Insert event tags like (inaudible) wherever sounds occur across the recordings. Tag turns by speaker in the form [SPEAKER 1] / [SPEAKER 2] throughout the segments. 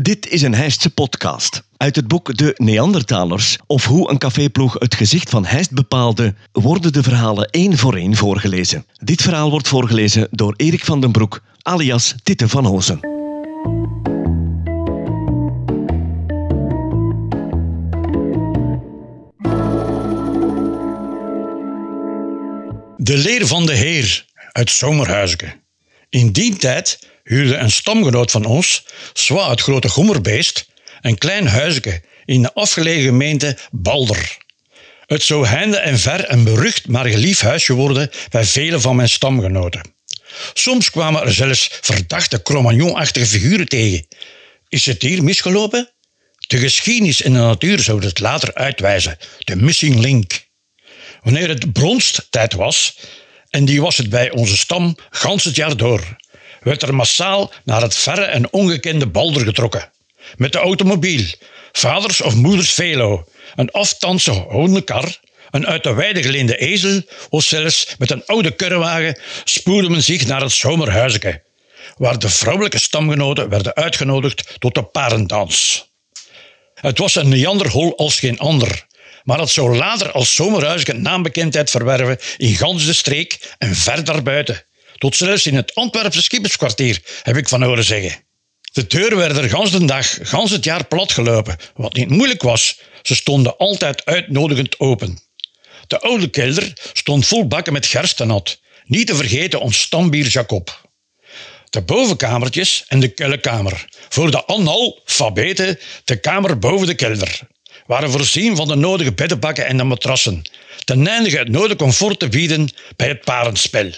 [SPEAKER 1] Dit is een Heistse podcast. Uit het boek De Neandertalers, of hoe een caféploeg het gezicht van Heist bepaalde, worden de verhalen één voor één voorgelezen. Dit verhaal wordt voorgelezen door Erik van den Broek, alias Titte van Hozen.
[SPEAKER 2] De leer van de heer uit Zomerhuizen. In die tijd huurde een stamgenoot van ons, Zwa het grote gommerbeest, een klein huisje in de afgelegen gemeente Balder. Het zou heinde en ver een berucht maar geliefd huisje worden bij vele van mijn stamgenoten. Soms kwamen er zelfs verdachte Cro-Magnon-achtige figuren tegen. Is het hier misgelopen? De geschiedenis en de natuur zouden het later uitwijzen. De missing link. Wanneer het bronsttijd was, en die was het bij onze stam gans het jaar door, werd er massaal naar het verre en ongekende Balder getrokken. Met de automobiel, vaders of moeders velo, een aftandse hondenkar, een uit de weide geleende ezel of zelfs met een oude kurrewagen spoedde men zich naar het zomerhuisje, waar de vrouwelijke stamgenoten werden uitgenodigd tot de parendans. Het was een neanderhol als geen ander, maar het zou later als zomerhuisje naambekendheid verwerven in gans de streek en ver daarbuiten. Tot zelfs in het Antwerpse schipperskwartier, heb ik van horen zeggen. De deuren werden er gans de dag, gans het jaar platgelopen, wat niet moeilijk was. Ze stonden altijd uitnodigend open. De oude kelder stond vol bakken met gerstenat. Niet te vergeten ons stambier Jacob. De bovenkamertjes en de kellerkamer. Voor de analfabeten de kamer boven de kelder. Waren voorzien van de nodige beddenbakken en de matrassen. Ten einde het nodige comfort te bieden bij het parenspel.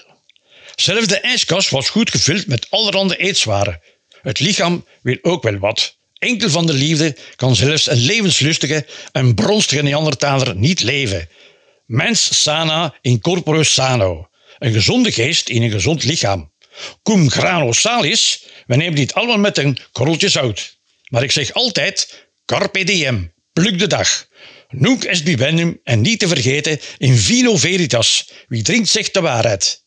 [SPEAKER 2] Zelfs de ijskast was goed gevuld met allerhande eetzwaren. Het lichaam wil ook wel wat. Enkel van de liefde kan zelfs een levenslustige en bronstige Neandertaler niet leven. Mens sana in corpore sano. Een gezonde geest in een gezond lichaam. Cum grano salis, we nemen dit allemaal met een korreltje zout. Maar ik zeg altijd, carpe diem, pluk de dag. Nunc est bibendum en niet te vergeten in vino veritas. Wie drinkt zegt de waarheid.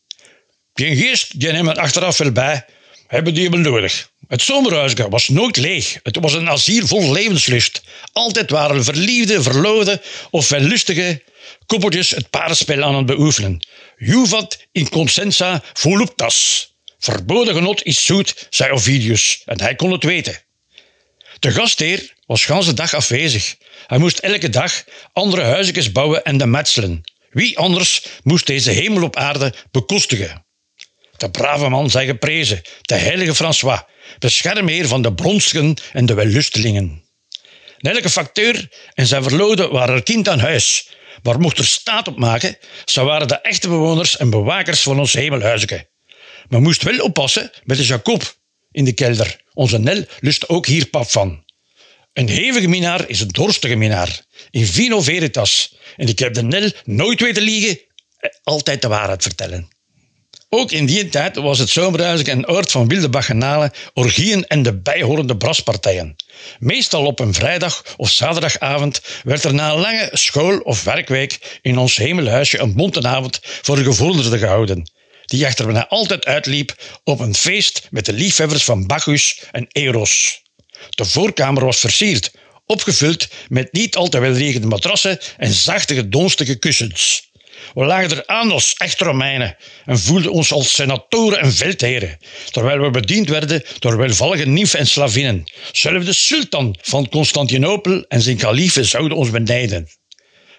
[SPEAKER 2] Geen geest, die nemen achteraf wel bij, hebben die wel nodig. Het zomerhuisje was nooit leeg. Het was een asiel vol levenslust. Altijd waren verliefde, verloofde of wellustige koppeltjes het paardenspel aan het beoefenen. Juvat in consensa voluptas. Verboden genot is zoet, zei Ovidius, en hij kon het weten. De gastheer was gans de dag afwezig. Hij moest elke dag andere huisjes bouwen en de metselen. Wie anders moest deze hemel op aarde bekostigen? De brave man zij geprezen, de heilige François, beschermheer van de bronstigen en de wellustelingen. Elke facteur en zijn verloofde waren er kind aan huis, maar mocht er staat op maken, ze waren de echte bewoners en bewakers van ons hemelhuisje. Men moest wel oppassen met de Jacob in de kelder. Onze Nel lust ook hier pap van. Een hevige minaar is een dorstige minaar. In vino veritas. En ik heb de Nel nooit weten liegen, eh, altijd de waarheid vertellen. Ook in die tijd was het zomerhuis een oord van wilde bacchanalen, orgieën en de bijhorende braspartijen. Meestal op een vrijdag of zaterdagavond werd er na een lange school- of werkweek in ons hemelhuisje een bontenavond voor de gevorderden gehouden, die echter bijna altijd uitliep op een feest met de liefhebbers van Bacchus en Eros. De voorkamer was versierd, opgevuld met niet al te welriegende matrassen en zachte gedonstige kussens. We lagen er aan als echte Romeinen en voelden ons als senatoren en veldheren, terwijl we bediend werden door welvallige nimfen en slavinnen. Zelfs de sultan van Constantinopel en zijn kaliefen zouden ons benijden.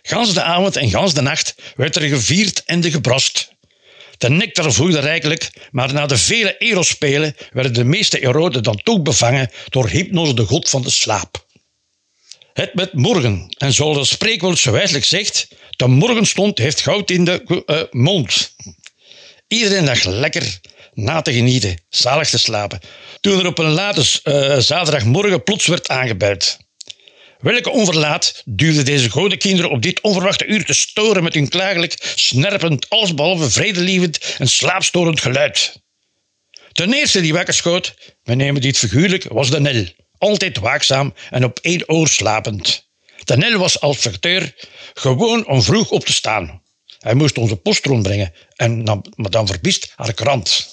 [SPEAKER 2] Gans de avond en gans de nacht werd er gevierd en de gebrast. De nectar vloeide rijkelijk, maar na de vele erospelen werden de meeste eroden dan toch bevangen door Hypnos, de god van de slaap. Het met morgen, en zoals het spreekwoord zo wijselijk zegt, de morgenstond heeft goud in de uh, mond. Iedereen lag lekker na te genieten, zalig te slapen, toen er op een late uh, zaterdagmorgen plots werd aangebeld. Welke onverlaat duwde deze goede kinderen op dit onverwachte uur te storen met hun klagelijk, snerpend, allesbehalve vredelievend en slaapstorend geluid? Ten eerste die wakker schoot, we nemen dit figuurlijk, was de Nel, altijd waakzaam en op één oor slapend. De Nel was als facteur gewoon om vroeg op te staan. Hij moest onze post rondbrengen en madame Verbiest haar krant.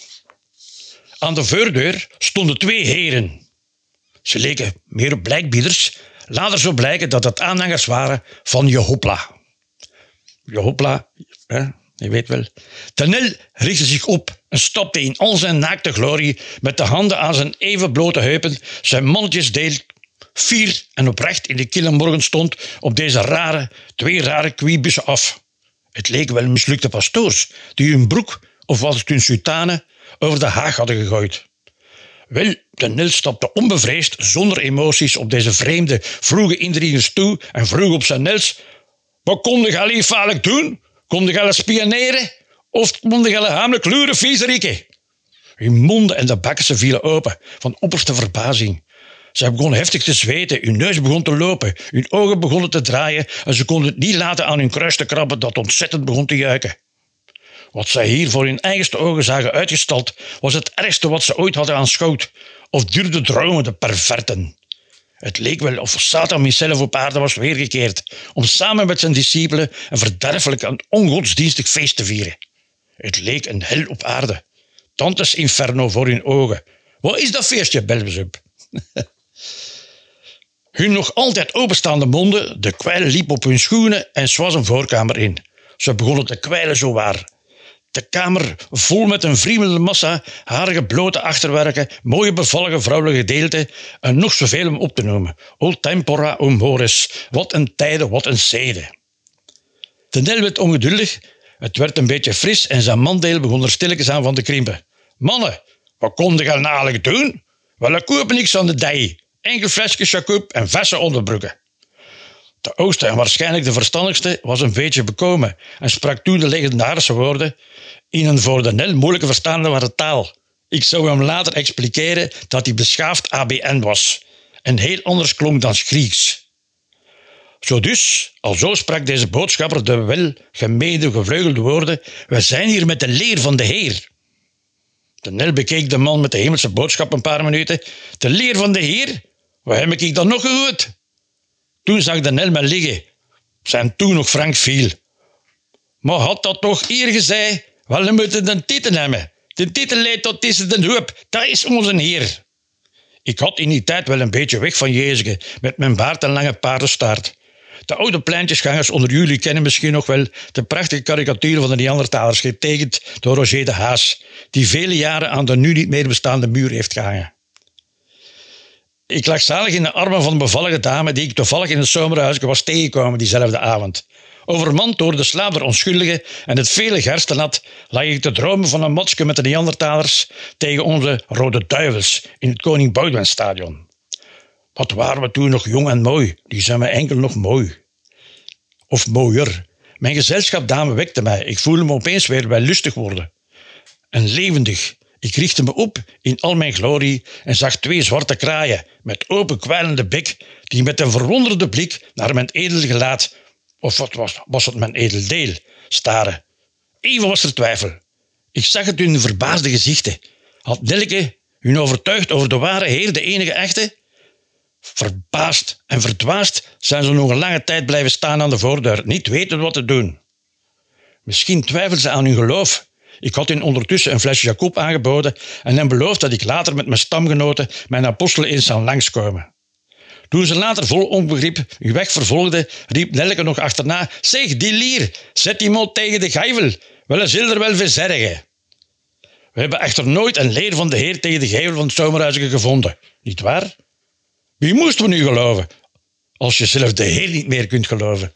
[SPEAKER 2] Aan de voordeur stonden twee heren. Ze leken meer op blijkbieders. Later zo blijken dat het aanhangers waren van Jehopla. Jehopla, hè, je weet wel. Tenel richtte zich op en stapte in al zijn naakte glorie met de handen aan zijn even blote heupen zijn mannetjesdeel fier en oprecht in de kille morgenstond op deze rare, twee rare kwiebussen af. Het leek wel mislukte pastoors die hun broek, of was het hun sultane, over de haag hadden gegooid. Wel, de Nil stapte onbevreesd, zonder emoties, op deze vreemde, vroege indringers toe en vroeg op zijn Nels: Wat kon de Galie doen? Kon de spioneren? Of kon de Galie hamelijk luren, viezerikken? Hun monden en de bakken vielen open, van opperste verbazing. Zij begonnen heftig te zweten, hun neus begon te lopen, hun ogen begonnen te draaien en ze konden het niet laten aan hun kruis te krabben dat ontzettend begon te juiken. Wat zij hier voor hun eigenste ogen zagen uitgestald, was het ergste wat ze ooit hadden aanschouwd, of durfden dromen de perverten. Het leek wel of Satan zichzelf op aarde was weergekeerd om samen met zijn discipelen een verderfelijk en ongodsdienstig feest te vieren. Het leek een hel op aarde. Tantes inferno voor hun ogen. Wat is dat feestje, Belzebub? (laughs) hun nog altijd openstaande monden, de kwijl liep op hun schoenen en was een voorkamer in. Ze begonnen te kwijlen zowaar. De kamer vol met een vriemelde massa, harige blote achterwerken, mooie bevallige vrouwelijke gedeelten en nog zoveel om op te noemen. O tempora, o mores, wat een tijden, wat een zeden. De Nel werd ongeduldig, het werd een beetje fris en zijn mandeel begon er stilletjes aan van te krimpen. Mannen, wat kon je nou doen? Wel, ik koop niks aan de dij. Enkel flesje en verse onderbroeken. De oudste en waarschijnlijk de verstandigste was een beetje bekomen en sprak toen de legendarische woorden in een voor de Nel moeilijke verstaanbare taal. Ik zou hem later expliceren dat hij beschaafd ABN was en heel anders klonk dan Grieks. Zo dus, alzo sprak deze boodschapper de welgemeende gevleugelde woorden: We zijn hier met de leer van de Heer. De Nel bekeek de man met de hemelse boodschap een paar minuten. De leer van de Heer? Wat heb ik dan nog gehoord? Toen zag de Nel me liggen. Zijn toen nog Frank viel. Maar had dat toch hier gezegd? Wel, we moeten de titel hebben. De titel leidt tot is de hoop. Dat is onze Heer. Ik had in die tijd wel een beetje weg van Jezus met mijn baard en lange paardenstaart. De oude pleintjesgangers onder jullie kennen misschien nog wel de prachtige karikatuur van de Neandertalers, getekend door Roger de Haas, die vele jaren aan de nu niet meer bestaande muur heeft gehangen. Ik lag zalig in de armen van een bevallige dame die ik toevallig in het zomerhuisje was tegengekomen diezelfde avond. Overmand door de slaap der onschuldigen en het vele gerstenat lag ik te dromen van een motsje met de Neandertalers tegen onze Rode Duivels in het Koning Boudewijnstadion. Wat waren we toen nog jong en mooi, die zijn me enkel nog mooi. Of mooier. Mijn gezelschapdame wekte mij, ik voelde me opeens weer wel lustig worden. En levendig, ik richtte me op in al mijn glorie en zag twee zwarte kraaien met open kwijlende bek die met een verwonderde blik naar mijn edel gelaat, of wat was, was het mijn edel deel, staren. Even was er twijfel. Ik zag het hun verbaasde gezichten. Had Nelke hun overtuigd over de ware Heer, de enige echte? Verbaasd en verdwaasd zijn ze nog een lange tijd blijven staan aan de voordeur, niet weten wat te doen. Misschien twijfelden ze aan hun geloof ik had hen ondertussen een flesje Jacob aangeboden en hem beloofd dat ik later met mijn stamgenoten mijn apostelen eens zou langskomen. Toen ze later vol onbegrip hun weg vervolgde, riep Nelke nog achterna: Zeg, die lier, zet die mot tegen de gijvel, wel zil er wel verzergen. We hebben echter nooit een leer van de Heer tegen de gevel van het zomerhuisje gevonden, niet waar? Wie moesten we nu geloven, als je zelf de Heer niet meer kunt geloven?